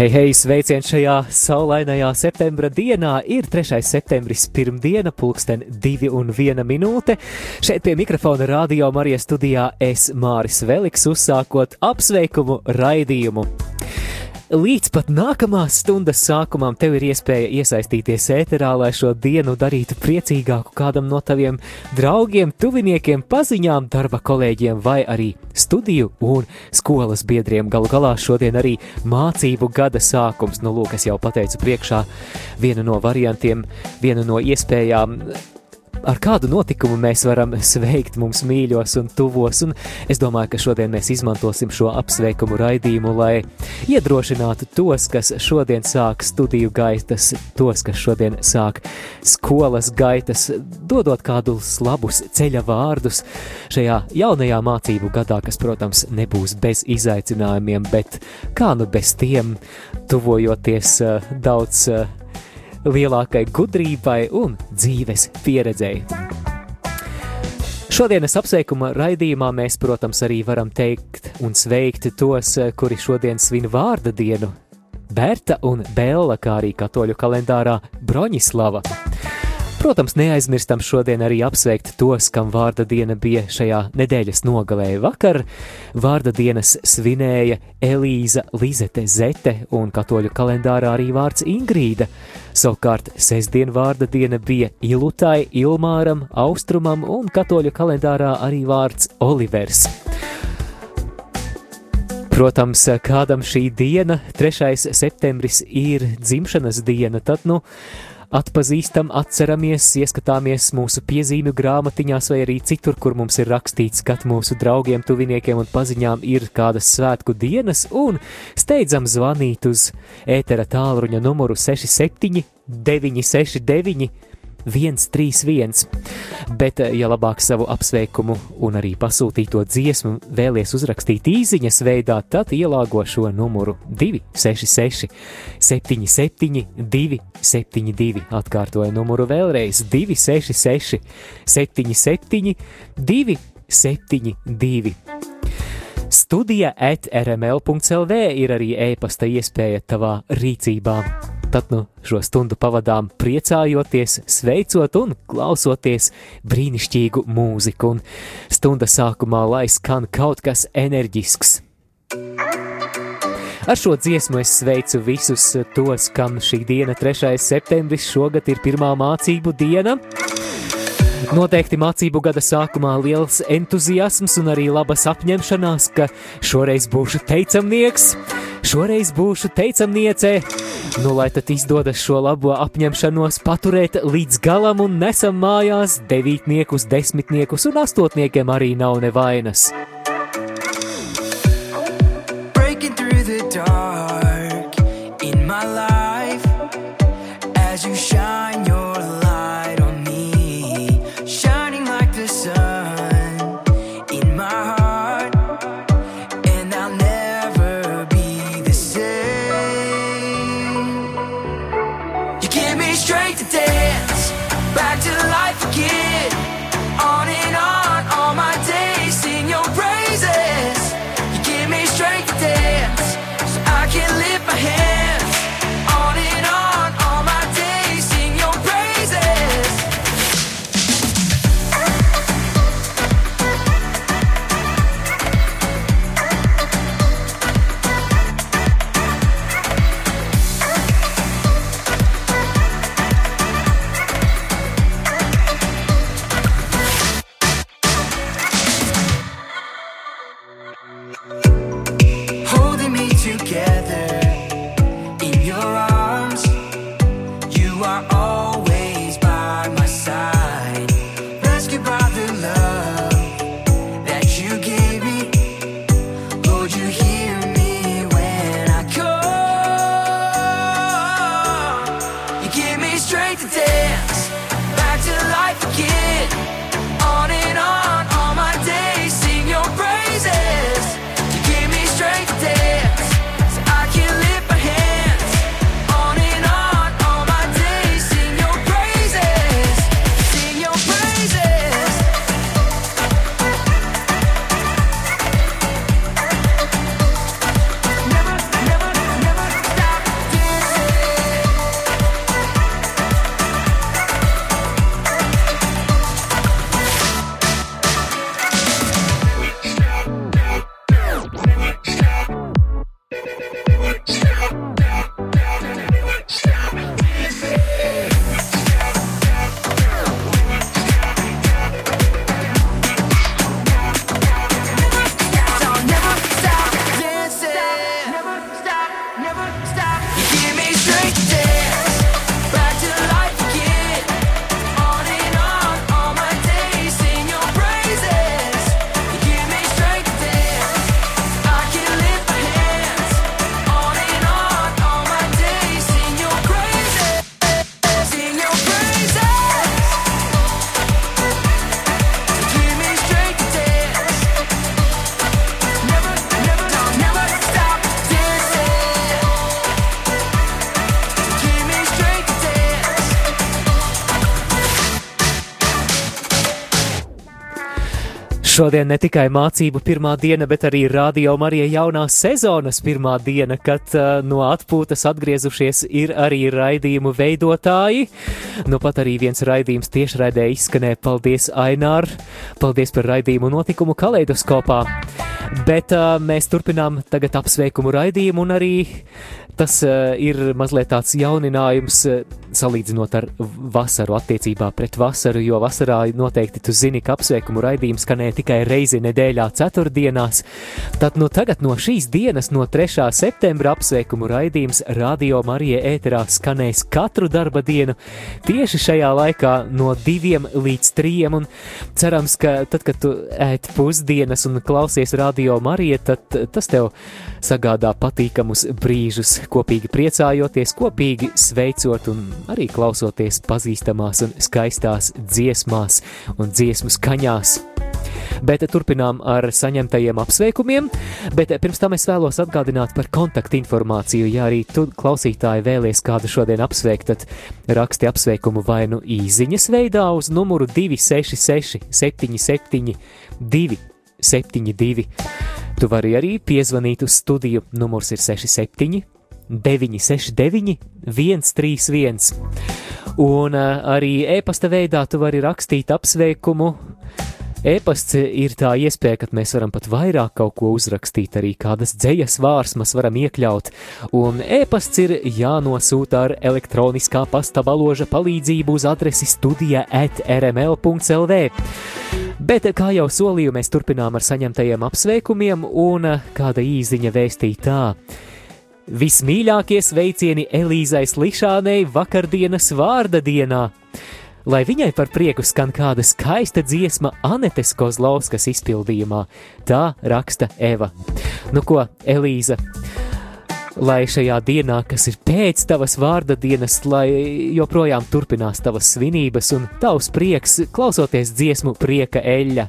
Hei, hei, sveiciens šajā saulainajā septembra dienā. Ir 3. septembris, pirmdiena, pulksten 2 un 1 minūte. Šeit pie mikrofona radio Marijas studijā es Māris Veliks uzsākot apsveikumu raidījumu. Līdz pat nākamās stundas sākumam tev ir iespēja iesaistīties ēterā, lai šo dienu darītu priecīgāku kādam no taviem draugiem, tuviniekiem, paziņām, darba kolēģiem vai arī studiju un skolas biedriem. Galu galā šodien arī mācību gada sākums. Nu, lūk, es jau pateicu priekšā vienu no variantiem, vienu no iespējām ar kādu notikumu mēs varam sveikt mums mīļos un tuvos, un es domāju, ka šodien mēs izmantosim šo apsveikumu raidījumu, lai iedrošinātu tos, kas šodien sāk studiju gaitas, tos, kas šodien sāk skolas gaitas, dodot kādus labus ceļa vārdus šajā jaunajā mācību gadā, kas, protams, nebūs bez izaicinājumiem, bet kā nu bez tiem, tuvojoties uh, daudz uh, lielākai gudrībai un dzīves pieredzēji. Šodienas apsveikuma raidījumā mēs, protams, arī varam teikt un sveikt tos, kuri šodien svin vārda dienu - Berta un Bēla, kā arī katoļu kalendārā Broņislava. Protams, neaizmirstam šodien arī apsveikt tos, kam vārda diena bija šajā nedēļas nogalē. Vakar vārda dienas svinēja Elīza Lizete Zete un katoļu kalendārā arī vārds Ingrīda. Savukārt sestdien vārda diena bija Ilutai, Ilmāram, Austrumam un katoļu kalendārā arī vārds Olivers. Protams, kādam šī diena, 3. septembris, ir dzimšanas diena, tad, nu, atpazīstam, atceramies, ieskatāmies mūsu piezīmju grāmatiņās vai arī citur, kur mums ir rakstīts, ka mūsu draugiem, tuviniekiem un paziņām ir kādas svētku dienas, un steidzam zvanīt uz ētera tālruņa numuru 67 969 131. Bet, eh, ja labāk savu apsveikumu un arī pasūtīto dziesmu vēlies uzrakstīt īsiņas veidā, tad ielāgo šo numuru 266, 77, 272. Atkārtoju numuru vēlreiz 266, 77, 272. Studija at rml.clv ir arī e-pasta iespēja tavā rīcībā. Tad nu šo stundu pavadām priecājoties, sveicot un klausoties brīnišķīgu mūziku, un stunda sākumā lai skan kaut kas enerģisks. Ar šo dziesmu es sveicu visus tos, kam šī diena, 3. septembris, šogad ir pirmā mācību diena. Noteikti mācību gada sākumā liels entuziasms un arī labas apņemšanās, ka šoreiz būšu teicamnieks, šoreiz būšu teicamniece. Nu, lai tad izdodas šo labo apņemšanos paturēt līdz galam un nesam mājās devītniekus, desmitniekus un astotniekiem arī nav nevainas. Breaking through the dark Šodien ne tikai mācību pirmā diena, bet arī radio Marija jaunās sezonas pirmā diena, kad uh, no atpūtas atgriezušies ir arī raidījumu veidotāji. Nu pat arī viens raidījums tiešraidē izskanēja. Paldies, Ainār! Paldies par raidījumu notikumu kaleidoskopā! Bet uh, mēs turpinām tagad apsveikumu raidījumu un arī tas uh, ir mazliet tāds jauninājums uh, salīdzinot ar vasaru attiecībā pret vasaru, jo vasarā noteikti tu zini, ka apsveikumu raidījums skanēja tikai reizi nedēļā ceturtdienās. Tad no tagad no šīs dienas, no 3. septembra apsveikumu raidījums Radio Marija ēterā skanēs katru darba dienu tieši šajā laikā no 2 līdz 3 un cerams, ka tad, kad tu ēd pusdienas un klausies Radio Marija, tad tas tev sagādā patīkamus brīžus, kopīgi priecājoties, kopīgi sveicot un arī klausoties pazīstamās un skaistās dziesmās un dziesmu skaņās. Bet turpinām ar saņemtajiem apsveikumiem, bet pirms tam es vēlos atgādināt par kontaktinformāciju. Ja arī tu, klausītāji, vēlies kādu šodien apsveikt, tad raksti apsveikumu vai nu īsiņas veidā uz numuru 266 77 272. Tu vari arī piezvanīt uz studiju, numurs ir 67 969 131. Un uh, arī e-pasta veidā tu vari rakstīt apsveikumu. E-pasts ir tā iespēja, ka mēs varam pat vairāk kaut ko uzrakstīt, arī kādas dzējas vārsmas varam iekļaut. Un e-pasts ir jānosūta ar elektroniskā pasta baloža palīdzību uz adresi studija at rml.lv. Bet, kā jau solīju, mēs turpinām ar saņemtajiem apsveikumiem, un kāda īziņa vēstīja tā. Vismīļākie sveicieni Elīzai Slišanai vakardienas vārda dienā! Lai viņai par prieku skan kāda skaista dziesma Anetes Kozlauskas izpildījumā, tā raksta Eva. Nu ko, Elīza, lai šajā dienā, kas ir pēc tavas vārda dienas, lai joprojām turpinās tavas svinības un tavs prieks, klausoties dziesmu prieka eļļa.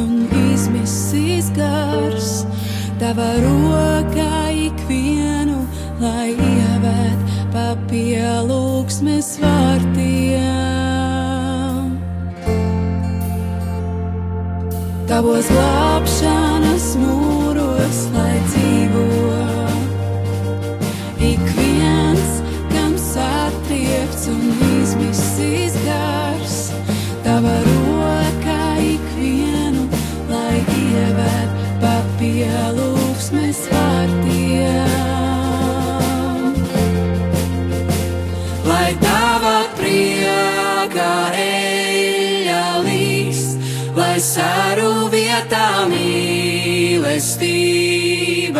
un izmisīs gars, tava rokā ikvienu, lai ievēt pa pielūgsmes vārtiem. Tavos glābšanas mūros, lai dzīvo.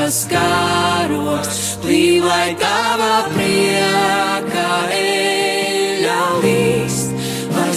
Mīlestības karoks, plīv, lai tava prieka eļa līst, lai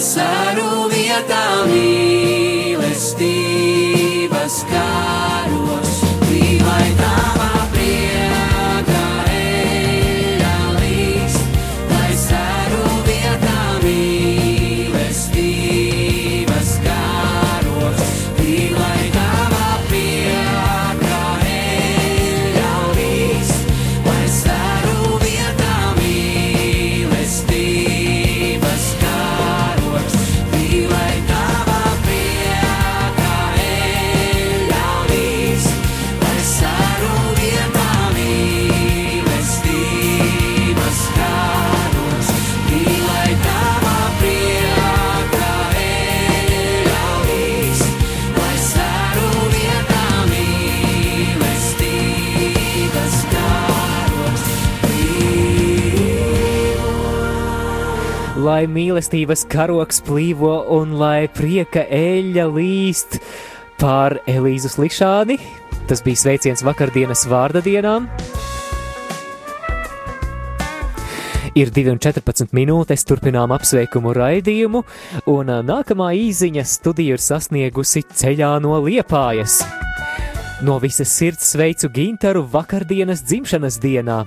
lai mīlestības karoks plīvo un lai prieka eļļa līst pār Elīzu Slikšāni. Tas bija sveiciens vakardienas vārda dienām. Ir 2,14 minūtes, turpinām apsveikumu raidījumu, un nākamā īziņa studija ir sasniegusi ceļā no liepājas. No visas sirds sveicu Gintaru vakardienas dzimšanas dienā,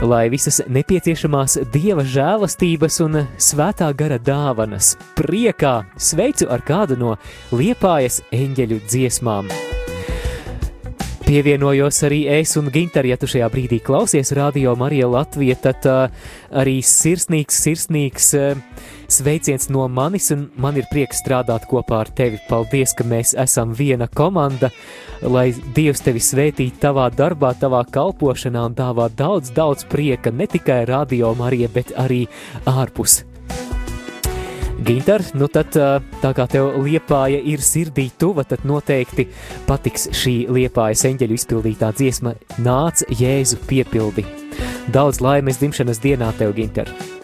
lai visas nepieciešamās dieva žēlastības un svētā gara dāvanas priekā sveicu ar kādu no liepājas eņģeļu dziesmām. Pievienojos arī es un Ginter, ja tu šajā brīdī klausies radio Marija Latvija, tad uh, arī sirsnīgs, sirsnīgs uh, sveiciens no manis, un man ir prieks strādāt kopā ar tevi. Paldies, ka mēs esam viena komanda, lai Dievs tevi svētī tavā darbā, tavā kalpošanā un dāvā daudz, daudz prieka ne tikai radio Marija, bet arī ārpus Ginter, nu tad tā kā tev liepāja ir sirdī tuva, tad noteikti patiks šī liepājas eņģeļu izpildītā dziesma Nāc Jēzu piepildi. Daudz laimes dzimšanas dienā tev, Ginter!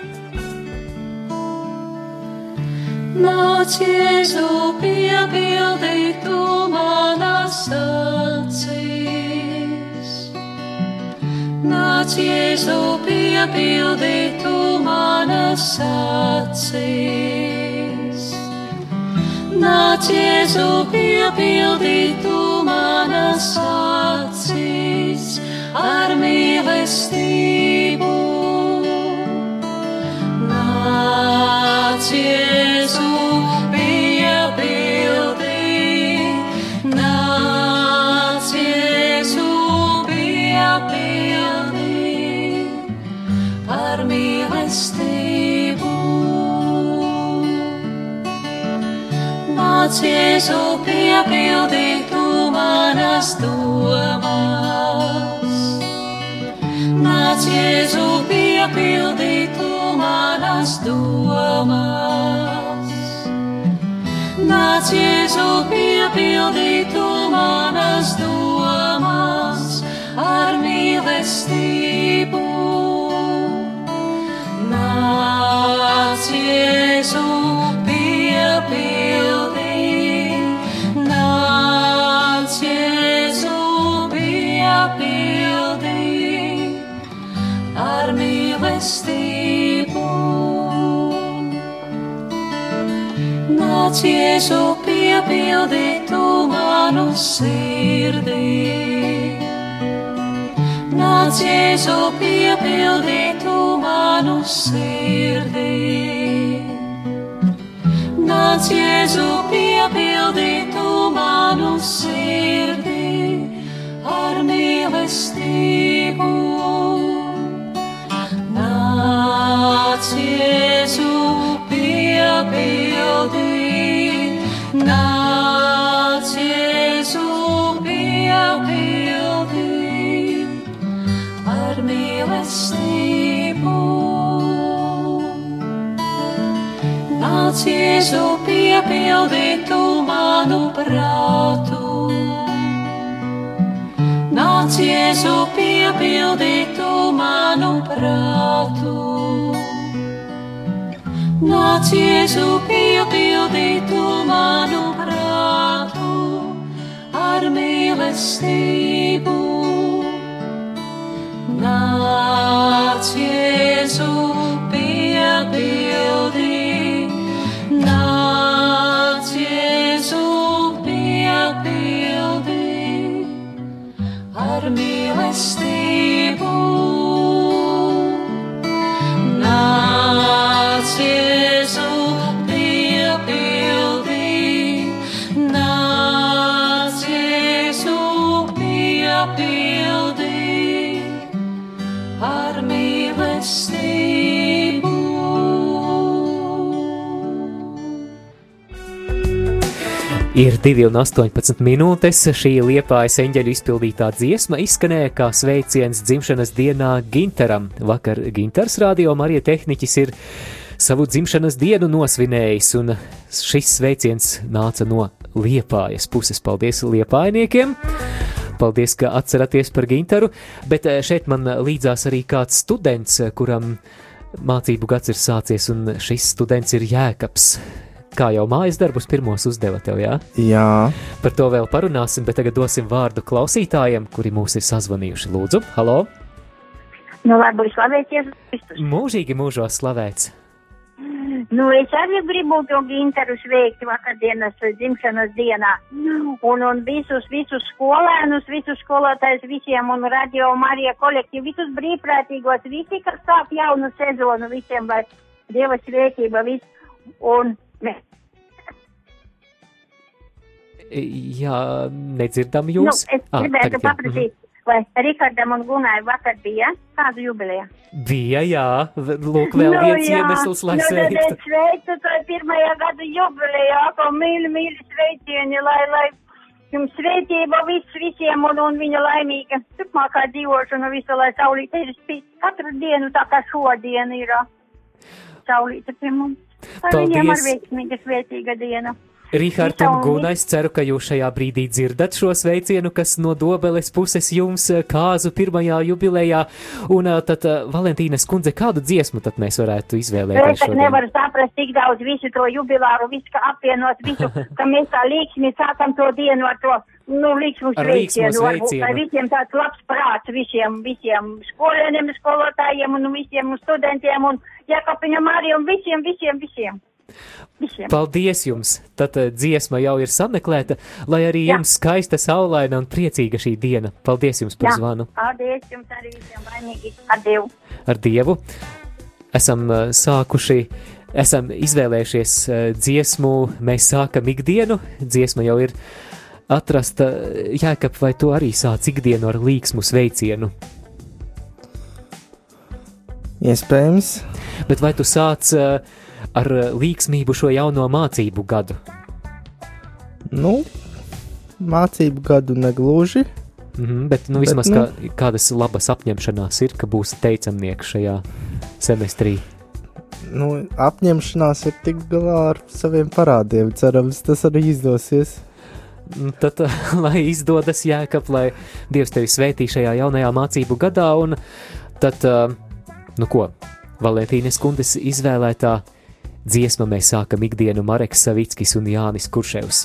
Nāc, Jēzu, piepildi tu manas acīs. Nāc, Jēzu, piepildi tu manas acīs. Nāc, Jēzu, piepildi tu manas acīs ar mīlestību. Nāc, Jēzu, Nāc, Jēzu, piepildi tu manas domas. Nāc, Jēzu, piepildi tu manas domas. Nāc, Jēzu, piepildi tu manas domas ar mīlestību. Nāc, Jēzu, piepildi, piepildi ar mīlestību. Nāc, Jēzu, piepildi tu manu sirdī. Nāc, Jēzu, piepildītu manu sirdī. Nāc, Jēzu, piepildītu manu sirdī ar mīlestību. Nāc, Jēzu, piepildī, nāc, Jēzu, piepildī ar mīlestību. Nāc, Jēzu, piepildītu manu prātu. Nāc, Jēzu, piepildītu manu prātu. Nāc, Jēzu, piepildītu manu prātu ar mīlestību. Nāc, Jēzu, piepildī, mīlestību. Ir 2,18 minūtes. Šī liepājas eņģeļu izpildītā dziesma izskanēja kā sveiciens dzimšanas dienā Ginteram. Vakar Ginters radio Marija tehniķis ir savu dzimšanas dienu nosvinējis, un šis sveiciens nāca no liepājas puses. Paldies liepājniekiem! Paldies, ka atceraties par Ginteru, bet eh, šeit man līdzās arī kāds students, kuram mācību gads ir sācies, un šis students ir Jēkabs. Kā jau mājas darbus pirmos uzdeva tev, jā? Jā, Par to vēl parunāsim, bet tagad dosim vārdu klausītājiem, kuri mūs ir sazvanījuši. Lūdzu, halo! Nu, labi, slavēties Kristus. Mūžīgi mūžos slavēts! Nu, es arī gribu to gintaru sveikt vakardienas dzimšanas dienā. Un, un visus, visus skolēnus, visus skolotājus visiem un radio Marija kolektīvu, visus brīvprātīgos, visi, kas sāk jaunu sezonu, visiem, lai Dieva svētība, viss. Un mēs, Jā, nedzirdam nu, jūs. es Ā, gribētu jā. paprasīt, vai Rikardam un Gunai vakar bija kādu jubileju? Mhm. Bija, jā, lūk, vēl Nu, viens jā. iemesls, lai nu, tad sveiktu. es sveicu to pirmajā gada jubilejā, ko mīļi, mīļi sveicieni, lai, lai jums sveitība viss visiem un, un viņa laimīga turpmākā dzīvošana visu, lai saulīte ir spīd katru dienu tā kā šodien ir saulīte pie mums. Lai viņiem ar Paldies. veiksmīga svētīga Rihard un Guna, es ceru, ka jūs šajā brīdī dzirdat šo sveicienu, kas no dobeles puses jums eh, kāzu pirmajā jubilejā. Un eh, tad, eh, Valentīnas kundze, kādu dziesmu tad mēs varētu izvēlēties Es nevaru saprast tik daudz visu to jubilāru, visu, ka apvienot visu, ka mēs tā līksmi sākam to dienu ar to, nu, līksmu Ar līksmu sveicienu. varbūt. Lai visiem tāds labs prāts, visiem, visiem skolēniem, skolotājiem un visiem studentiem un Jakapiņam arī un visiem, visiem, visiem. Visiem. Paldies jums! Tad eh, dziesma jau ir sameklēta, lai arī Jā. jums skaista, saulaina un priecīga šī diena. Paldies jums par zvanu! Paldies jums arī visiem laimīgi. Ar Dievu. ar Dievu. Esam eh, sākuši, esam izvēlējušies eh, dziesmu, mēs sākam ikdienu. Dziesma jau ir atrasta. Jēkab, vai tu arī sāc ikdienu ar līksmu sveicienu? iespējams. Bet vai tu sāc eh, ar eh, līksmību šo jauno mācību gadu? Nu, mācību gadu negluži. Mhm, bet, nu, Bet, vismaz nu- kā, kādas labas apņemšanās ir, ka būs teicamnieks šajā semestrī. Nu, apņemšanās ir tik galā ar saviem parādiem. Cerams, tas arī izdosies. Nu, Tad, lai izdodas jēkab, lai Dievs tevi svētī šajā jaunajā mācību gadā, un tad, eh, nu ko, Valentīnas kundes izvēlētā Dziesmu mēs sākam ikdienu Mareks Savickis un Jānis Kurševs.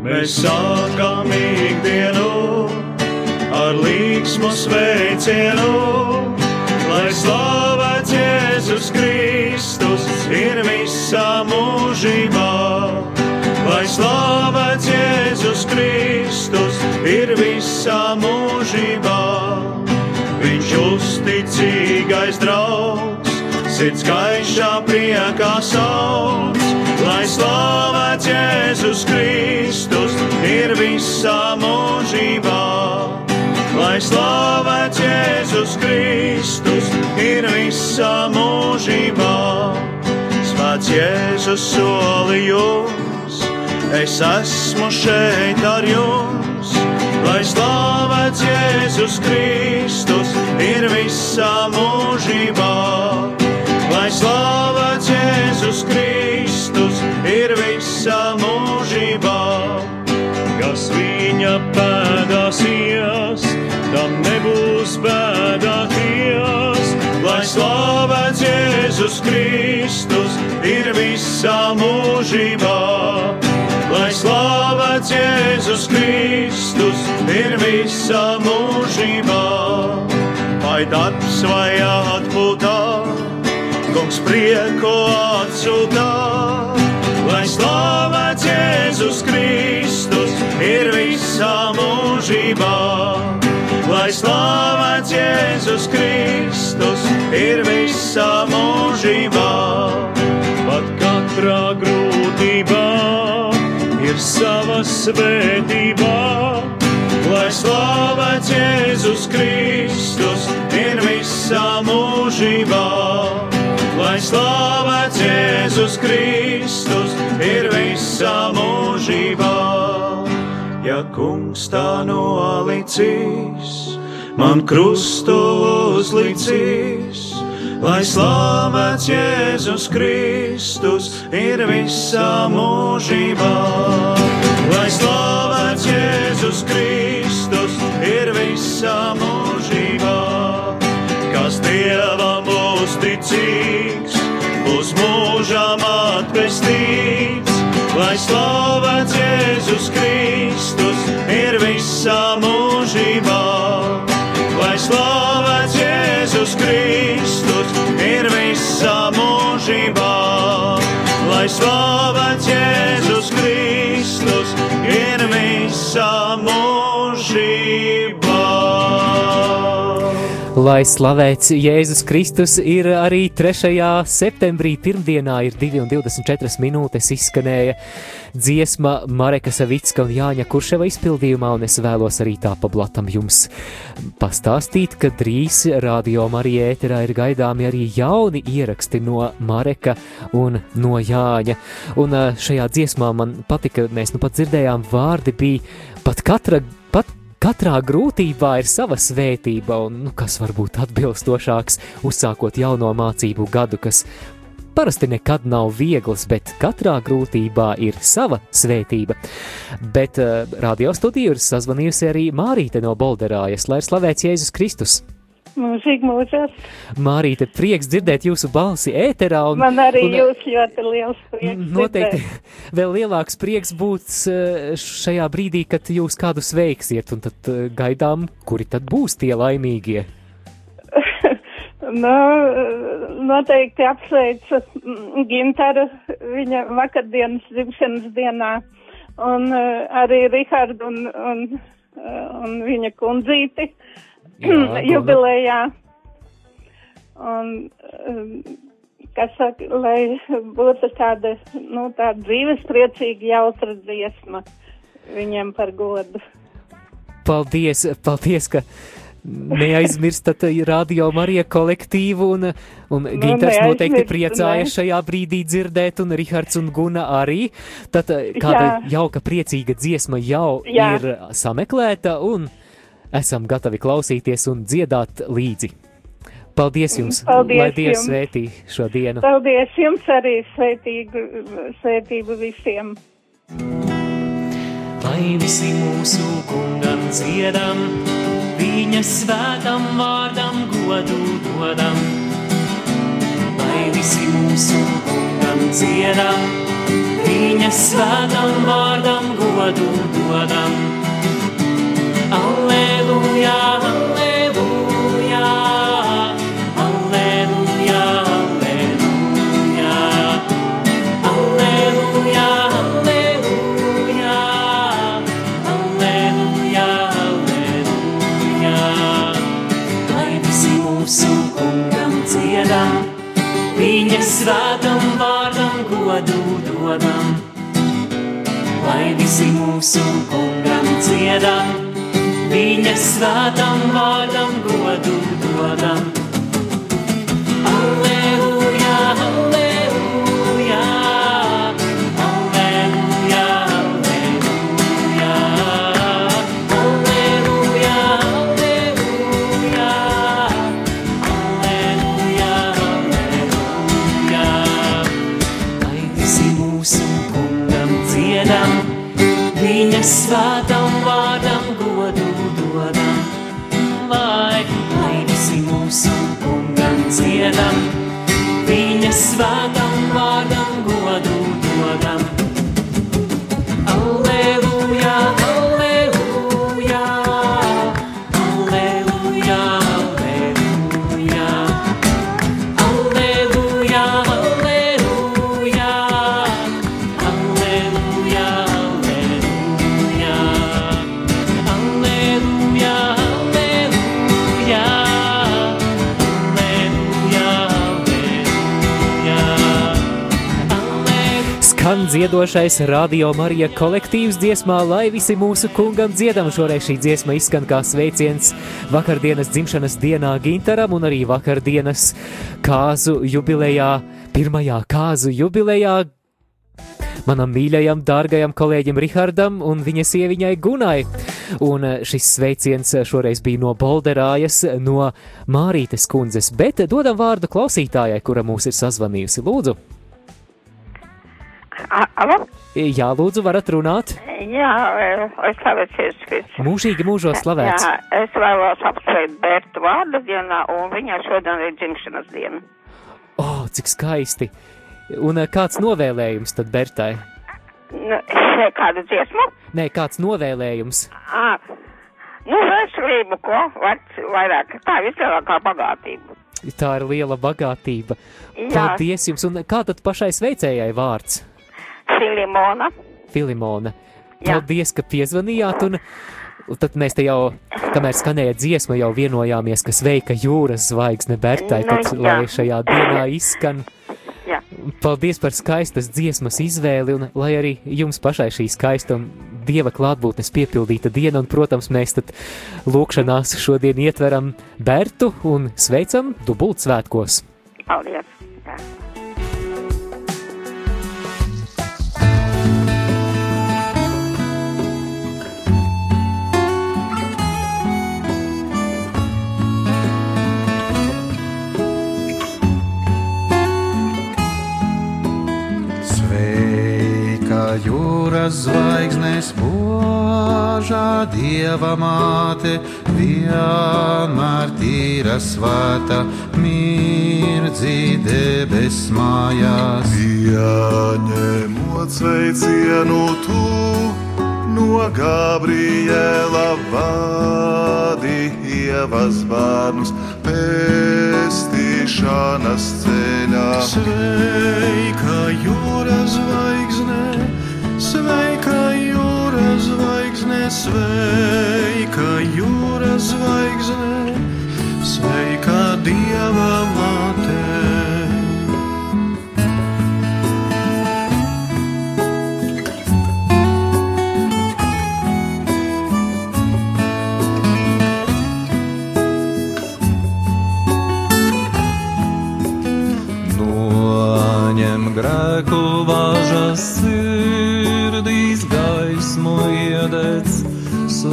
Mēs sākam ikdienu ar līgsmu sveicienu, lai slavēts Jēzus Kristus ir visā mūžībā. Lai slavēts Jēzus Kristus ir visā mūžībā sirds gaišā priekā sauc, lai slavēts Jēzus Kristus ir visā mūžībā. Lai slavēts Jēzus Kristus ir visā mūžībā. Svēts Jēzus solījums, es esmu šeit ar jums. Lai slavēts Jēzus Kristus ir visā mūžībā. Lai slavēts Jēzus Kristus ir visā mūžībā. Kas viņa pēdās ies, tam nebūs bēdāties. Lai slavēts Jēzus Kristus ir visā mūžībā. Lai slavēts Jēzus Kristus ir visā mūžībā. Vai darbs vai atpūtā, kungs prieku atsūtā. Lai slavēts Jēzus Kristus ir visā mūžībā. Lai slavēts Jēzus Kristus ir visā mūžībā. Pat katrā grūtībā ir sava svētība. Lai slavēts Jēzus Kristus ir visā mūžībā. Lai slavēts Jēzus Kristus ir visā mūžībā. Ja kungs tā nolicīs, man krustu uzlicīs. Lai slavēts Jēzus Kristus ir visā mūžībā. Lai slavēts Jēzus Kristus visā mūžībā. Kas Dievam uzticīgs, būs mūžām atpestīts. Lai slavēts Jēzus Kristus ir visā mūžībā. Lai slavēts Jēzus Kristus ir visā mūžībā. Lai slavēts Jēzus Kristus ir visā mūžībā. Lai slavēts Jēzus Kristus ir arī 3. septembrī, pirmdienā ir 2,24 minūtes izskanēja dziesma Mareka Savicka un Jāņa Kurševa izpildījumā, un es vēlos arī tā pa blatam jums pastāstīt, ka drīz radio Marija ēterā ir gaidāmi arī jauni ieraksti no Mareka un no Jāņa. Un šajā dziesmā man patika, mēs nu pat dzirdējām vārdi bija pat katra, pat Katrā grūtībā ir sava svētība, un nu, kas var būt atbilstošāks, uzsākot jauno mācību gadu, kas parasti nekad nav viegls, bet katrā grūtībā ir sava svētība. Bet uh, radio studiju ir sazvanījusi arī Mārīte no Bolderājas, lai ir slavēts Jēzus Kristus. Mūžīgi mūžās. Mārīte, prieks dzirdēt jūsu balsi ēterā. Un, Man arī un, jūs ļoti liels prieks. Noteikti dzirdēt. vēl lielāks prieks būt eh, šajā brīdī, kad jūs kādu sveiksiet, un tad eh, gaidām, kuri tad būs tie laimīgie. Nu, noteikti apsveicu mm, Gintaru viņa vakardienas dzimšanas dienā un uh, arī Rihardu un, un, uh, un viņa kundzīti Dona. jubilejā. Un, um, kas saka, lai būtu tāda, nu, tāda dzīves priecīga jautra dziesma viņiem par godu. Paldies, paldies, ka neaizmirstat radio Marija kolektīvu, un, un Nu, Ginters noteikti priecājas ne. šajā brīdī dzirdēt, un Rihards un Guna arī. Tad eh, kāda Jā. jauka, priecīga dziesma jau Jā. ir sameklēta, un esam gatavi klausīties un dziedāt līdzi. Paldies jums! Paldies lai Dievs jums. svētī šo dienu! Paldies jums arī sveitīgu, sveitību visiem! Lai visi mūsu kungam dziedam, viņa svētam vārdam godu dodam. Lai visi mūsu kungam dziedam, viņa svētam vārdam godu dodam. Godu dodam. Lai visi mūsu kungam dziedam, viņa svētam vārdam godu dodam. Skan dziedošais radio Marija kolektīvs dziesmā, lai visi mūsu kungam dziedam. Šoreiz šī dziesma izskan kā sveiciens vakardienas dzimšanas dienā Gintaram un arī vakardienas kāzu jubilejā, pirmajā kāzu jubilejā manam mīļajam, dārgajam kolēģim Rihardam un viņa sieviņai Gunai. Un eh, šis sveiciens šoreiz bija no Bolderājas, no Mārītes kundzes, bet dodam vārdu klausītājai, kura mūs ir sazvanījusi. Lūdzu! Alo? Jā, lūdzu, varat runāt. Jā, es slavēts Jēzus. Mūžīgi mūžos slavēts. Jā, es vēlos apsveikt Bertu vārdu dienā, un viņai šodien ir dzimšanas diena. O, oh, cik skaisti! Un eh, kāds novēlējums tad Bertai? Nu, kādu dziesmu? Nē, kāds novēlējums? Ā, nu, veselību, ko? Vec, vairāk, tā vislielākā bagātība. Tā ir liela bagātība. Jā. Paldies jums! Un kā tad pašai sveicējai vārds? Filimona. Filimona. Jā. Paldies, ka piezvanījāt. Un, tad mēs te jau, kamēr skanēja dziesma, jau vienojāmies, ka sveika jūras zvaigzne Bertai, Nu, tad, jā. lai šajā dienā izskan. Jā. Paldies par skaistas dziesmas izvēli, un lai arī jums pašai šī skaista un dieva klātbūtnes piepildīta diena, un, protams, mēs tad lūkšanās šodien ietveram Bertu un sveicam dubult svētkos. Paldies. Jā. Jūras zvaigznes požā dieva māte, vienmēr tīra svēta, mirdzi debes mājās. Pieņemot sveicienu tu no Gabriela vadi ievas bērnus pestīšanas ceļā. Sveika jūras zvaigzne, sveika jūras zvaigzne, sveika jūras zvaigzne, sveika dieva māte. Grēku važas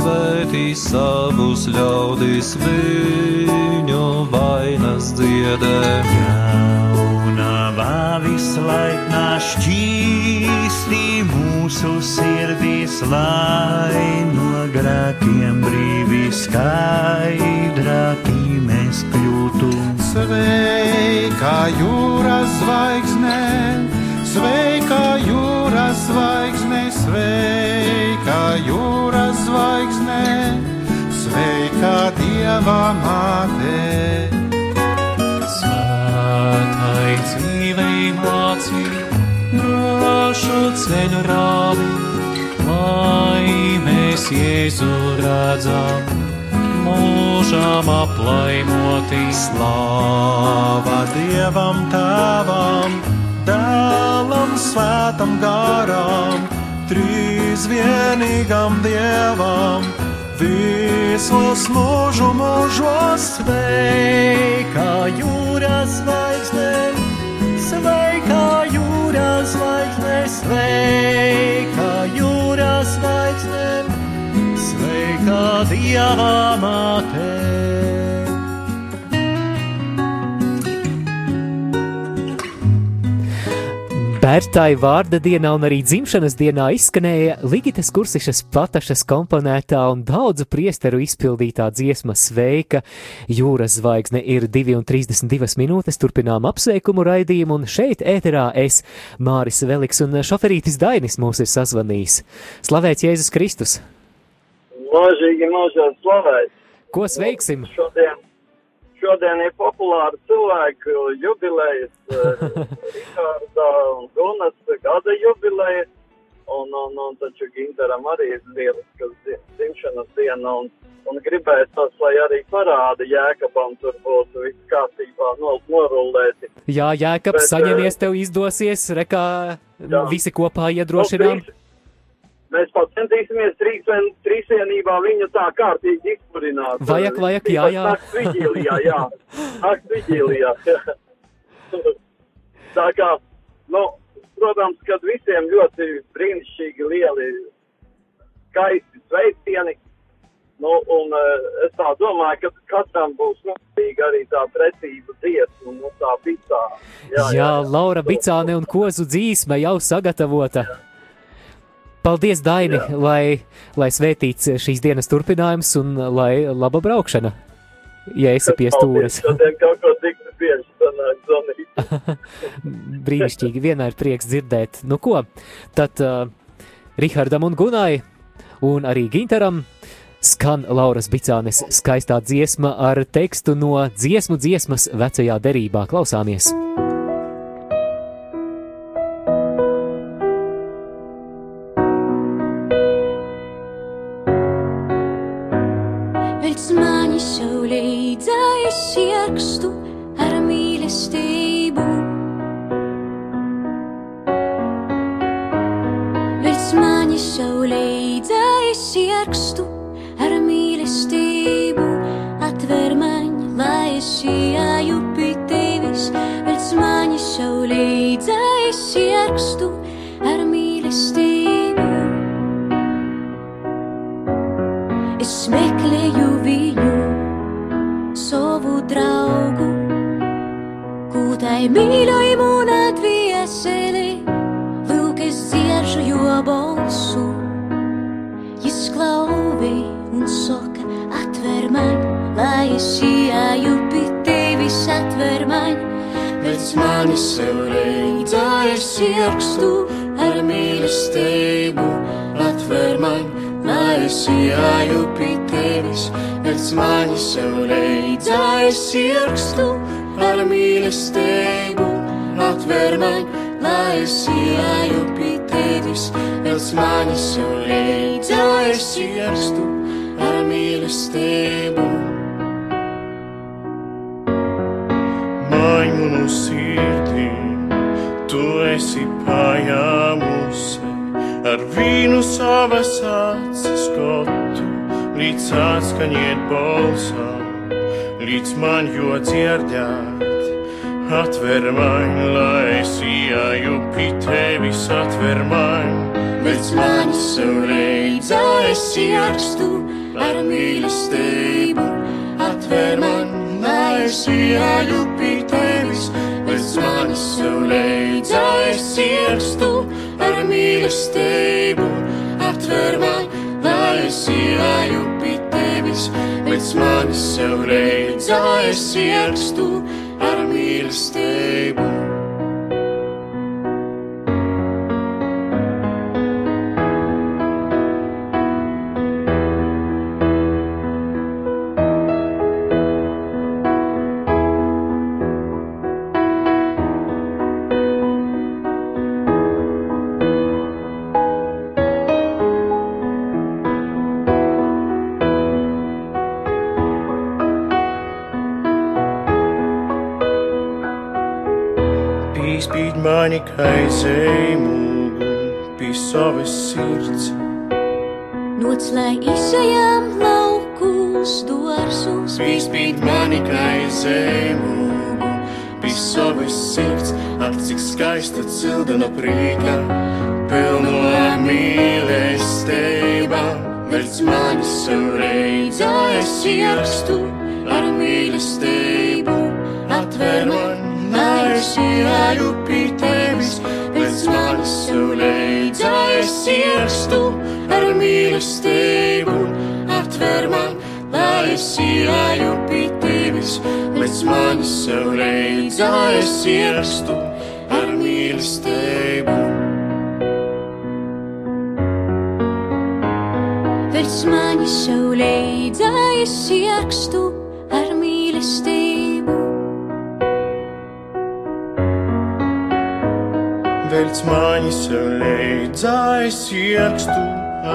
svētī savus ļaudis viņu vainas dziedē. Jaunavā vislaiknā šķīstī mūsu sirdīs, lai no grēkiem brīvi skaidrāki mēs kļūtu. Sveika jūras zvaigzne, sveika jūras zvaigzne, sveika jūras zvaigzne, sveika dieva māte. Svētai dzīvei mācī, nošu ceļu rādi, lai mēs Jēzu redzam, mūžām aplaimoti. Slāva Dievam Tēvam, Svētam Garam, Trīs vienīgam Dievam, visos mūžu mūžos sveika jūras zvaigzne, sveika jūras zvaigzne, sveika jūras zvaigzne, sveika Dieva māte. Bērtai vārda dienā un arī dzimšanas dienā izskanēja Ligitas Kursišas patašas komponētā un daudzu priesteru izpildītā dziesma Sveika. Jūras zvaigzne ir 2,32 minūtes, turpinām apsveikumu raidījumu, un šeit ēterā es, Māris Veliks un šoferītis Dainis mūs ir sazvanījis. Slavēts Jēzus Kristus! Mūžīgi mūžos slavēts. Ko sveiksim? Šodien, šodien ir populāri cilvēku jubilejas, eh, Rikārda un Gunas gada jubileja, un, un, un taču Ginteram arī ir lieliskas dzimšanas diena, un, un gribētu tas, lai arī parāda Jēkabam tur būtu viss kārtībā no, norullēti. Jā, Jēkabs, Bet, saņemies, tev izdosies, rekā Jā. visi kopā iedrošinām. Nu, Mēs pat centīsimies trīsvien, trīsvienībā viņu tā kārtīgi izpurināt. Vajag, vajag, jā, jā. Nakts vigīlijā, jā. Nakts vigīlijā, jā. Tā kā, nu, protams, kad visiem ļoti brīnišķīgi lieli, skaisti sveicieni. Nu, un uh, es tā domāju, ka katram būs noderīga arī tā precīza dziesma, nu, tā picā. Jā, jā, Laura Bicāne un Kozu dzīsme jau sagatavota. Paldies, Daini, lai, lai svētīts šīs dienas turpinājums un lai laba braukšana, ja esi pie stūres. Brīnišķīgi, vienmēr prieks dzirdēt. Nu ko, tad uh, Rihardam un Gunai un arī Ginteram skan Lauras Bicānes skaistā dziesma ar tekstu no dziesmu dziesmas vecajā derībā. Klausāmies! Vilts ar vīnu savas acis skotu, līdz atskaņiet balsam, līdz man jo dzirdēt. Atver man, lai es ieju pie tevis, atver man, Pēc manis sev reidzā es ierakstu ar mīlestību. Atver man, lai es ieju pie tevis. Pēc manis sev reidzā es ierakstu ar mīlestību. Atver man, lai es ieju pie tevis. Pēc manis sev reidzā es ierakstu ar mīlestību. Kaizējumu, pie savas sirds. Noc, lai izejām laukus, dārzus, Spīd mani kaizējumu, pie savas sirds. Ak, cik skaista cildena prieka, pilno lai es ieju pie tevis. Vērts mani sev reidzā, es ierakstu ar mīlestību. Vērts mani sev leidzā, es ierakstu ar mīlestību. Velc mani sev leidzā, es ierakstu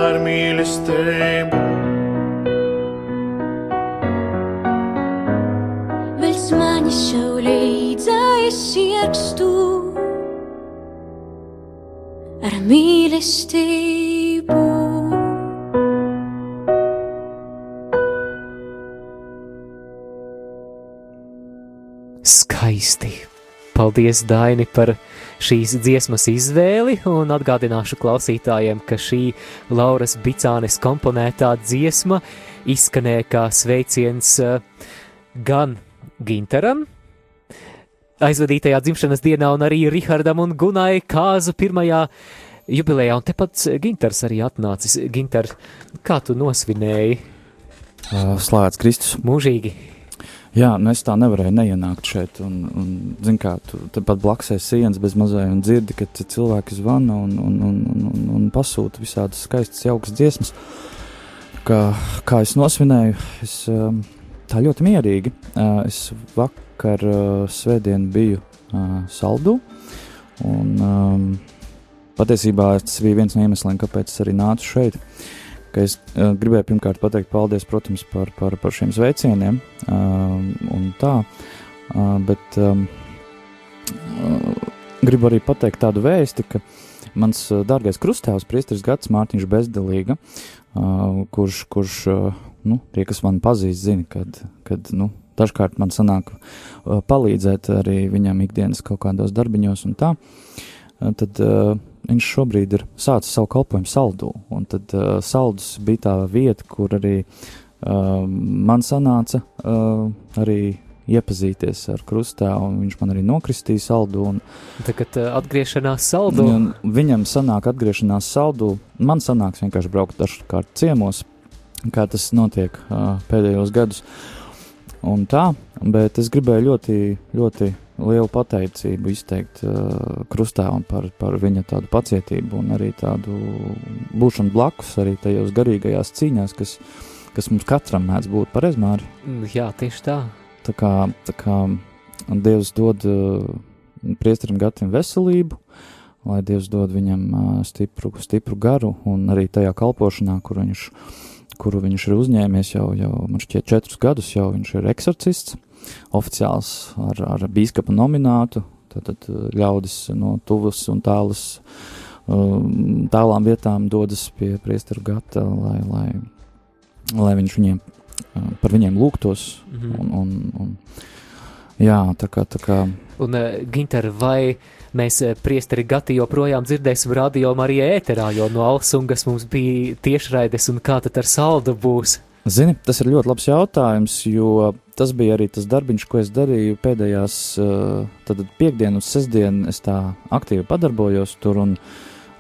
ar mīlestību. Sev leidzā, es ierakstu ar mīlestību. Skaisti! Paldies, Daini, par šīs dziesmas izvēli, un atgādināšu klausītājiem, ka šī Lauras Bicānes komponētā dziesma izskanēja kā sveiciens eh, gan Ginteram, aizvadītajā dzimšanas dienā, un arī Rihardam un Gunai Kāzu pirmajā jubilejā, un tepat Ginters arī atnācis. Ginter, kā tu nosvinēji? Slēdz Kristus. Mūžīgi. Jā, nu es tā nevarēju neienākt šeit. Un, un zin kā, tu tepat blakus esi sienas bez mazai un dzirdi, ka cilvēki zvana un, un, un, un, un, un pasūta visādas skaistas, jaukas dziesmas. Kā, kā es nosvinēju, es um, tā ļoti mierīgi. Uh, Es vakar uh, svētdien biju uh, saldū. Un, um, patiesībā tas bija viens no iemesliem, kāpēc es arī nācu šeit. Ka es uh, gribēju pirmkārt pateikt paldies, protams, par, par, par šiem sveicieniem. Uh, un tā, uh, bet um, uh, gribu arī pateikt tādu vēsti, ka mans uh, dārgais krustāvs, Priesteris Gads Mārtiņš Bezdelīga, uh, kurš, kurš uh, nu, tie, kas man pazīst, zina, kad, kad nu, dažkārt man sanāk palīdzēt arī viņam ikdienas kaut kādos darbiņos un tā. Tad uh, viņš šobrīd ir sācis savu kalpošanu saldū, un tad uh, saldus bija tā vieta, kur arī uh, man sanāca uh, arī iepazīties ar krustāvu, un viņš man arī nokristīja saldu. Un, Tagad uh, atgriešanās saldu. Un viņam sanāk atgriešanās saldū. Man sanāks vienkārši braukt dažkārt ciemos, kā tas notiek uh, pēdējos gadus. Un tā, bet es gribēju ļoti, ļoti lielu pateicību izteikt uh, krustāvam par, par viņa tādu pacietību un arī tādu būšanu blakus arī tajos garīgajās cīņās, kas, kas mums katram mēdz būt par ezmāri. Mm, Jā, tieši tā. Tā kā, tā kā Dievs dod uh, priesterim gatam veselību, lai Dievs dod viņam uh, stipru, stipru garu un arī tajā kalpošanā, kur viņš, kuru viņš ir uzņēmies jau, jau man šķiet, četrus gadus jau viņš ir eksorcists, oficiāls ar, ar bīskapa nominātu, tad ļaudis no tuvas un tālas, um, tālām vietām dodas pie priesteru gata, lai, lai, lai viņš viņiem, uh, par viņiem lūgtos Mhm. un, un, un jā, tā kā, tā kā Un, uh, Ginter, vai mēs uh, priesteri gati joprojām dzirdēsim radio Marijā ēterā, jo no Alsungas mums bija tiešraides, un kā tad ar saldu būs? Zini, tas ir ļoti labs jautājums, jo tas bija arī tas darbiņš, ko es darīju pēdējās, uh, piekdienas sestdienas. Es tā aktīvi padarbojos tur un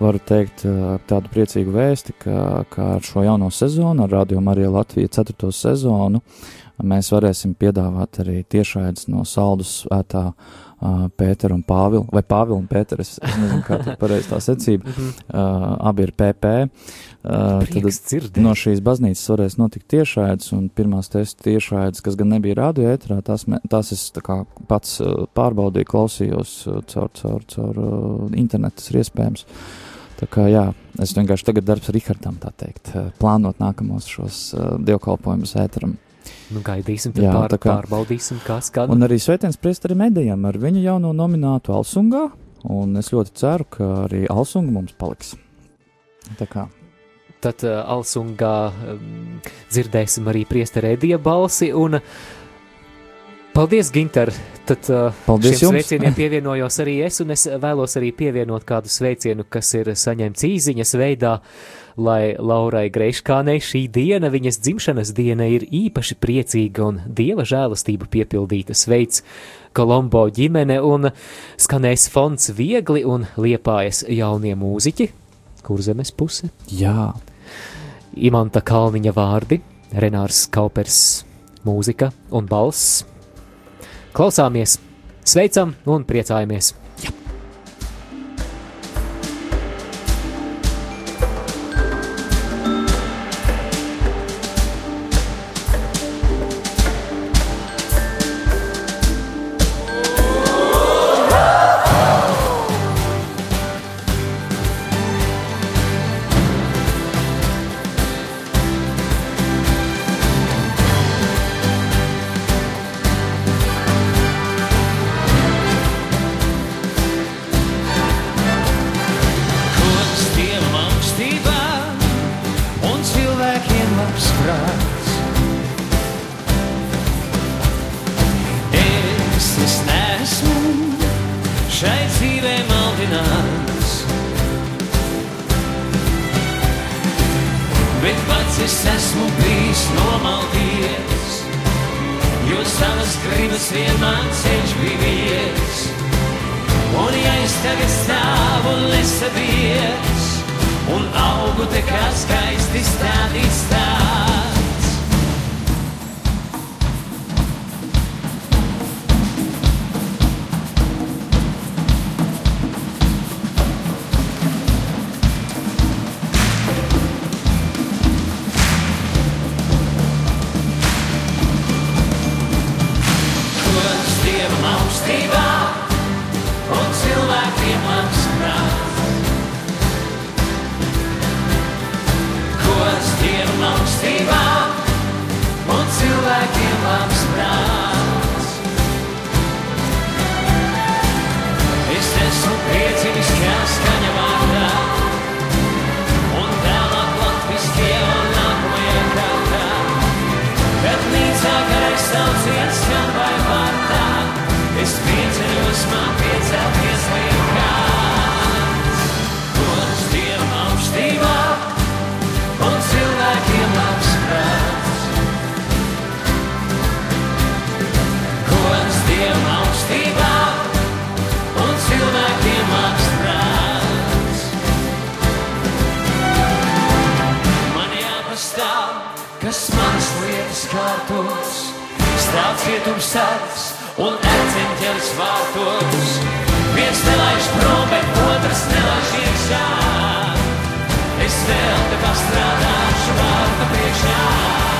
varu teikt uh, tādu priecīgu vēsti, ka, ka ar šo jauno sezonu, ar Radio Mariju Latviju 4. sezonu, mēs varēsim piedāvāt arī tiešraides no saldus svētā uh, Pētera un Pāvila, vai Pāvila un Pētera, es, nezinu, kā tā pareizi tā secība, uh, abi ir PP. Uh, dzirdēt. no šīs baznīcas varēs notikt tiešraides, un pirmās testa tiešraides, kas gan nebija radio ētrā, tās, me- tās es tā kā pats uh, pārbaudīju, klausījos uh, caur, caur, caur uh, internetu, tas ir iespējams. Tā kā jā, es vienkārši tagad darbs ar Rihardam, tā teikt, uh, plānot nākamos šos uh, dievkalpojumus ētram. Nu, gaidīsim, Jā, pār, kā- pārbaudīsim, kas skan. Un arī sveiciens priesterim Edijam ar viņa jauno nominātu Alsungā. Un es ļoti ceru, ka arī Alsunga mums paliks. Tā kā Tad uh, Alsungā um, dzirdēsim arī priesteri Edija balsi. Un, Paldies, Ginter! Tad uh, Paldies šiem jums. sveicieniem pievienojos arī es, un es vēlos arī pievienot kādu sveicienu, kas ir saņemts īziņas veidā, lai Laurai Greiškānei šī diena, viņas dzimšanas diena, ir īpaši priecīga un dieva žēlastība piepildīta sveic Kolombo ģimene un skanēs fonds viegli un liepājas jaunie mūziķi, kur zemes puse. Jā. Imanta Kalniņa vārdi, Renārs Kaupers mūzika un balss. Klausāmies, sveicam un priecājamies! Kas manas lietas kārtos, stāv cietums sargs un ērceņķelis vārtos. Viens nelaiž prom, bet otrs nelaiž iekšā. Es vēl te pastrādāšu vārta priekšā.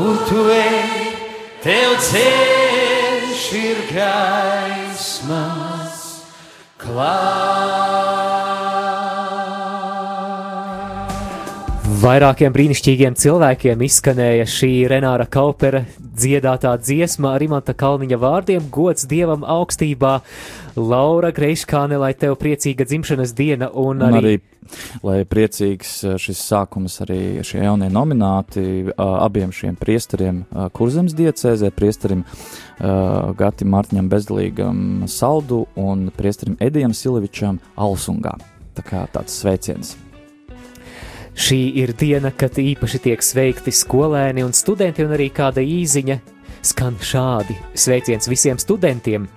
Kur tu ej, tev ceļš ir gaismas Vairākiem brīnišķīgiem cilvēkiem izskanēja šī Renāra Kaupera dziedātā dziesma ar Imanta Kalniņa vārdiem - gods dievam augstībā, Laura Greiškāne, lai tev priecīga dzimšanas diena un Un arī, arī, lai priecīgs uh, šis sākums arī šie jaunie nomināti uh, abiem šiem priesteriem uh, Kurzemes diecēzē, priesterim Gati Martiņam Bezdalīgam Saldu un priesterim Edijam Silevičam Alsungā. Tā kā tāds sveiciens. Šī ir diena, kad īpaši tiek sveikti skolēni un studenti, un arī kāda īziņa skan šādi. Sveiciens visiem studentiem!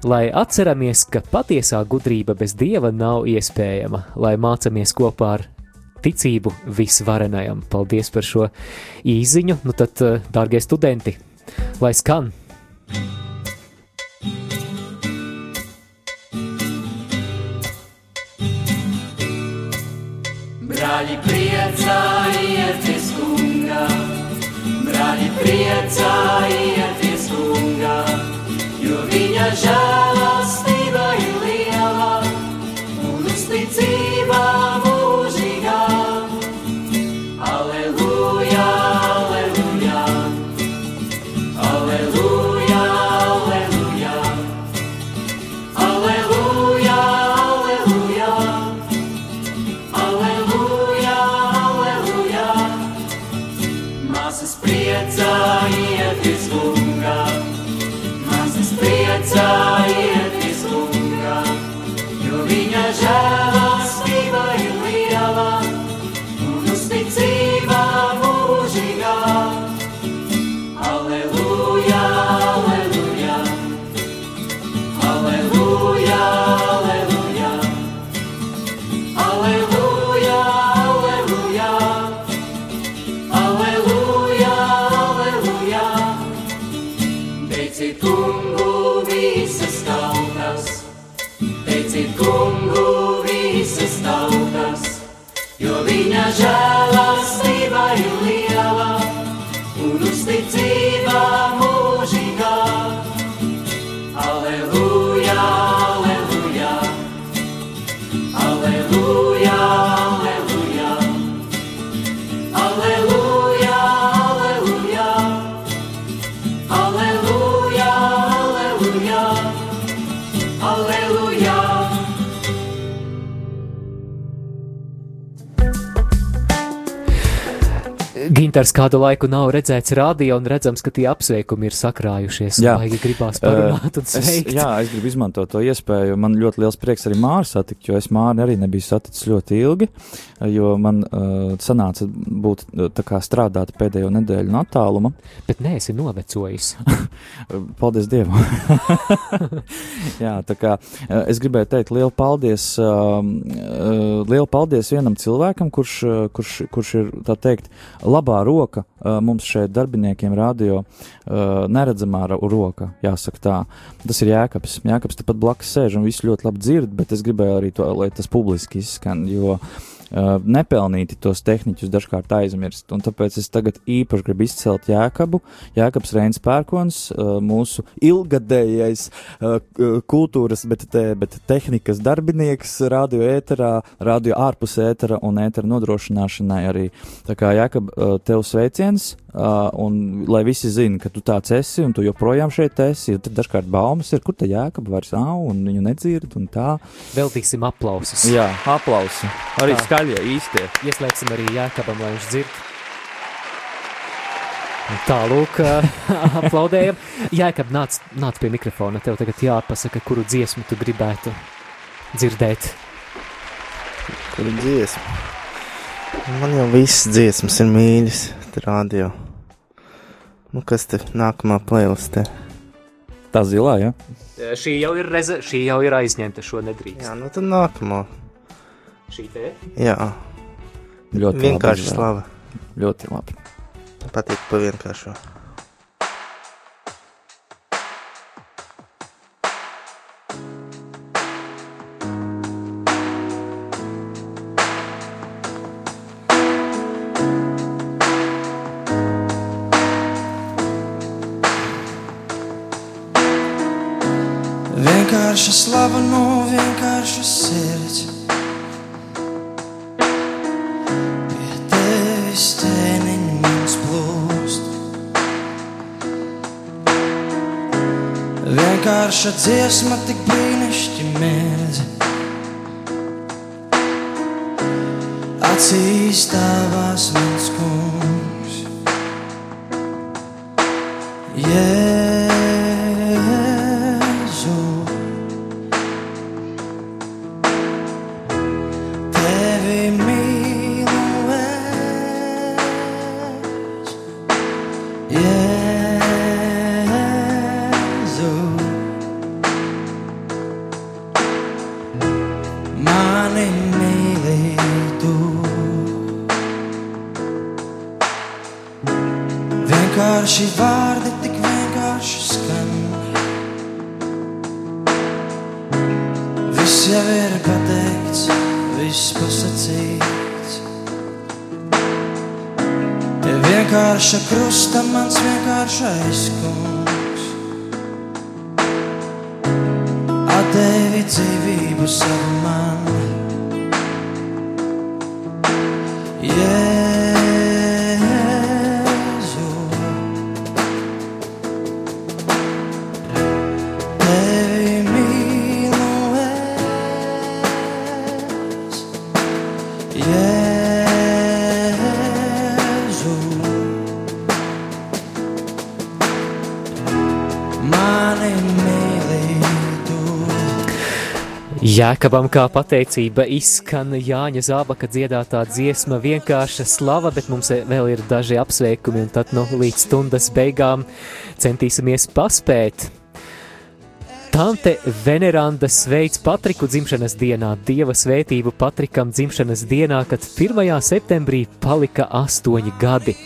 Lai atceramies, ka patiesā gudrība bez dieva nav iespējama, lai mācāmies kopā ar ticību visvarenajam. Paldies par šo īziņu! Nu tad, eh, dārgie studenti, lai skan! Brāļi priecājieties, kungā, brāļi priecājieties, kungā, viņa žēlastība ir liela un uzticība Ginters kādu laiku nav redzēts rādio, un redzams, ka tie apsveikumi ir sakrājušies. Jā. Baigi gribās parunāt un sveikt. Es, jā, es gribu izmantot to iespēju. Man ļoti liels prieks arī Māru satikt, jo es Māru arī nebiju saticis ļoti ilgi, jo man uh, sanāca būt tā kā strādāt pēdējo nedēļu no attāluma. Bet nē, esi novecojis. paldies Dievam! jā, tā kā es gribēju teikt lielu paldies, uh, uh, lielu paldies vienam cilvēkam, kurš, kurš, kurš ir, tā teikt, labā roka mums šeit darbiniekiem radio, uh, neredzamā roka, jāsaka tā. Tas ir Jēkabs. Jēkabs tepat blakus sēž un viss ļoti labi dzird, bet es gribēju arī to, lai tas publiski izskan, jo uh, nepelnīti tos tehniķus dažkārt aizmirst. Un tāpēc es tagad īpaši gribu izcelt Jēkabu. Jēkabs Reins Pērkons, uh, mūsu ilgadējais uh, kultūras, bet, te, bet tehnikas darbinieks radio ēterā, radio ārpus ētera un ētera nodrošināšanai arī. Tā kā Jēkab, tev sveiciens, uh, un lai visi zina, ka tu tāds esi un tu joprojām šeit esi, tad dažkārt baumas ir, kur tā Jēkaba vairs nav un viņu nedzird un tā. Veltīsim aplausus. Jā, aplausi. Arī Tā. skaļie, īstie. Ieslēgsim arī Jēkabam, lai viņš dzird. Tālūk, aplaudējam. Jēkab, nāc, nāc pie mikrofona. Tev tagad jāpasaka, kuru dziesmu tu gribētu dzirdēt. Kuru dziesmu? Man jau viss dziesmas ir mīļas, tā radio. Nu, kas te nākamā playlistē? Tā zilā, ja? Šī jau ir, reze, šī jau ir aizņemta, šo nedrīkst. Jā, nu tad nākamā. Šī te? Jā, Ļoti vienkārši labi slava. Ļoti labi. Patīk pa vienkāršo. Vienkārša dziesma tik brīnišķi mēdz. Acīs tavās mans kungs. Jēzu. Jēkabam kā pateicība izskan Jāņa Zābaka dziedātā dziesma vienkārša slava, bet mums vēl ir daži apsveikumi, un tad nu, līdz stundas beigām centīsimies paspēt. Tante Veneranda sveic Patriku dzimšanas dienā, dieva svētību Patrikam dzimšanas dienā, kad 1. septembrī palika astoņi gadi.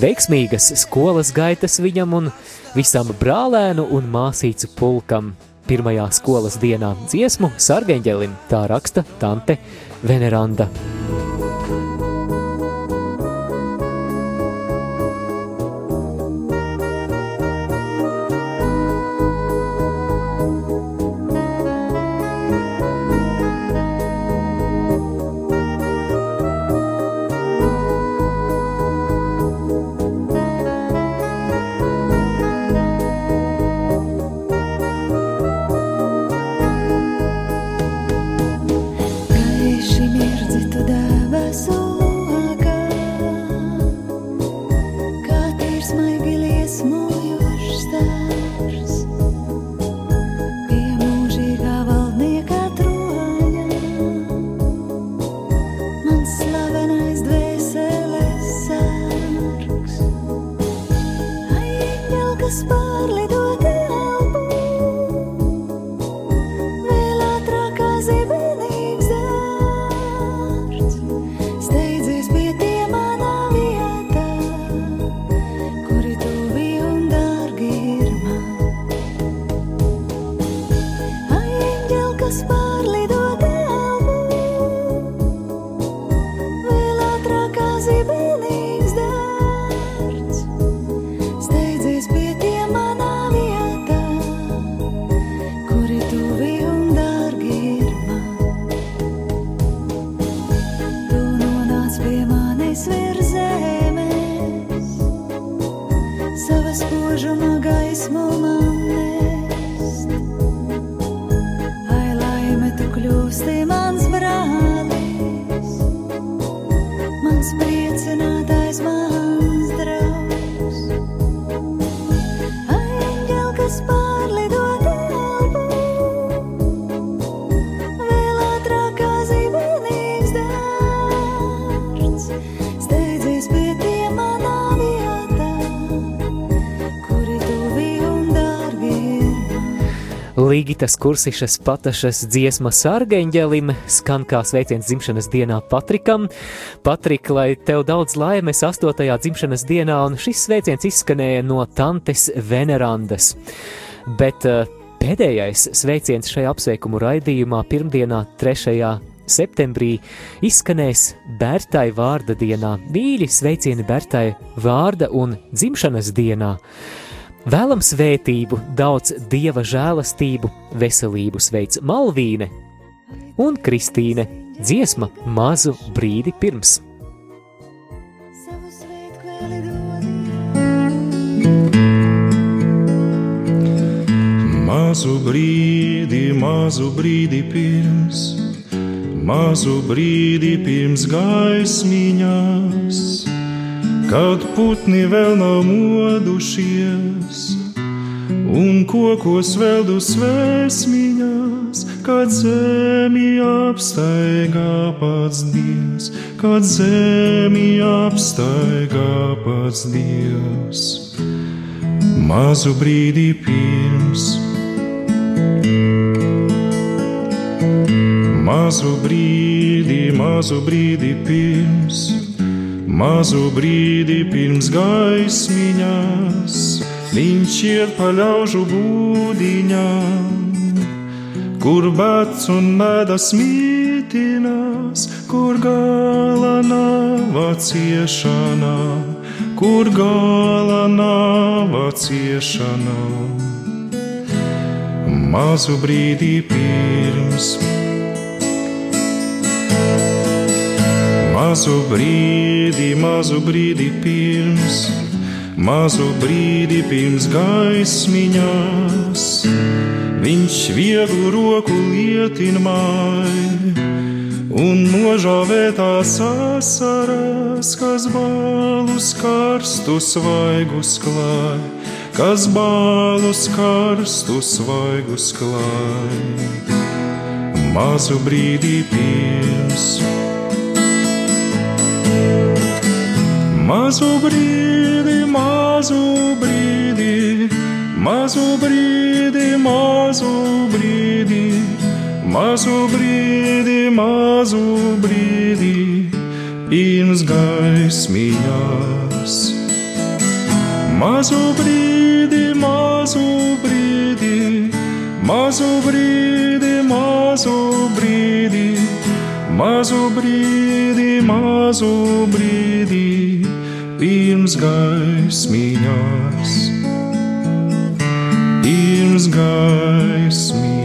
Veiksmīgas skolas gaitas viņam un visam brālēnu un māsīcu pulkam. Pirmajā skolas dienā dziesmu sargeņģelim, tā raksta Tante Veneranda. Savas spožuma gaismu man nest. Līgitas kursišas patašas dziesma sargeņģelim skan kā sveiciens dzimšanas dienā Patrikam. Patrik, lai tev daudz laimes 8. dzimšanas dienā, un šis sveiciens izskanēja no tantes Venerandas. Bet uh, pēdējais sveiciens šajā apsveikumu raidījumā pirmdienā 3. septembrī izskanēs Bērtai vārda dienā. Mīļi sveicieni Bērtai vārda un dzimšanas dienā! Vēlam svētību, daudz dieva žēlastību, veselību sveic Malvīne un Kristīne dziesma mazu brīdi pirms. Mazu brīdi, mazu brīdi pirms, mazu brīdi pirms gaismiņās kad putni vēl nav modušies, un kokos vēl dusmēsmiņās, kad zemi apstaigā pats Dievs, kad zemi apstaigā pats Dievs. Mazu brīdi pirms, mazu brīdi, mazu brīdi pirms Mazu brīdi pirms gaismiņās, viņš iet pa ļaužu būdiņām, kur bats un medas mītinās, kur gala nav ciešanā, kur gala nav ciešanā. Mazu brīdi pirms Mazu brīdi, mazu brīdi pirms, mazu brīdi pirms gaismiņās, viņš vieglu roku lietinmāja un nožāvētās asaras, kas balus karstus svaigus klāj, kas balus karstus svaigus klāj. Mazu brīdi pirms. Mazu brīdi, mazu brīdi, mazu brīdi, mazu brīdi, mazu brīdi, mazu brīdi, pirms gaismiņās. Mazu brīdi, mazu brīdi, mazu brīdi, mazu brīdi, mazu brīdi, mazu brīdi pirms gaismiņās, pirms gaismiņās.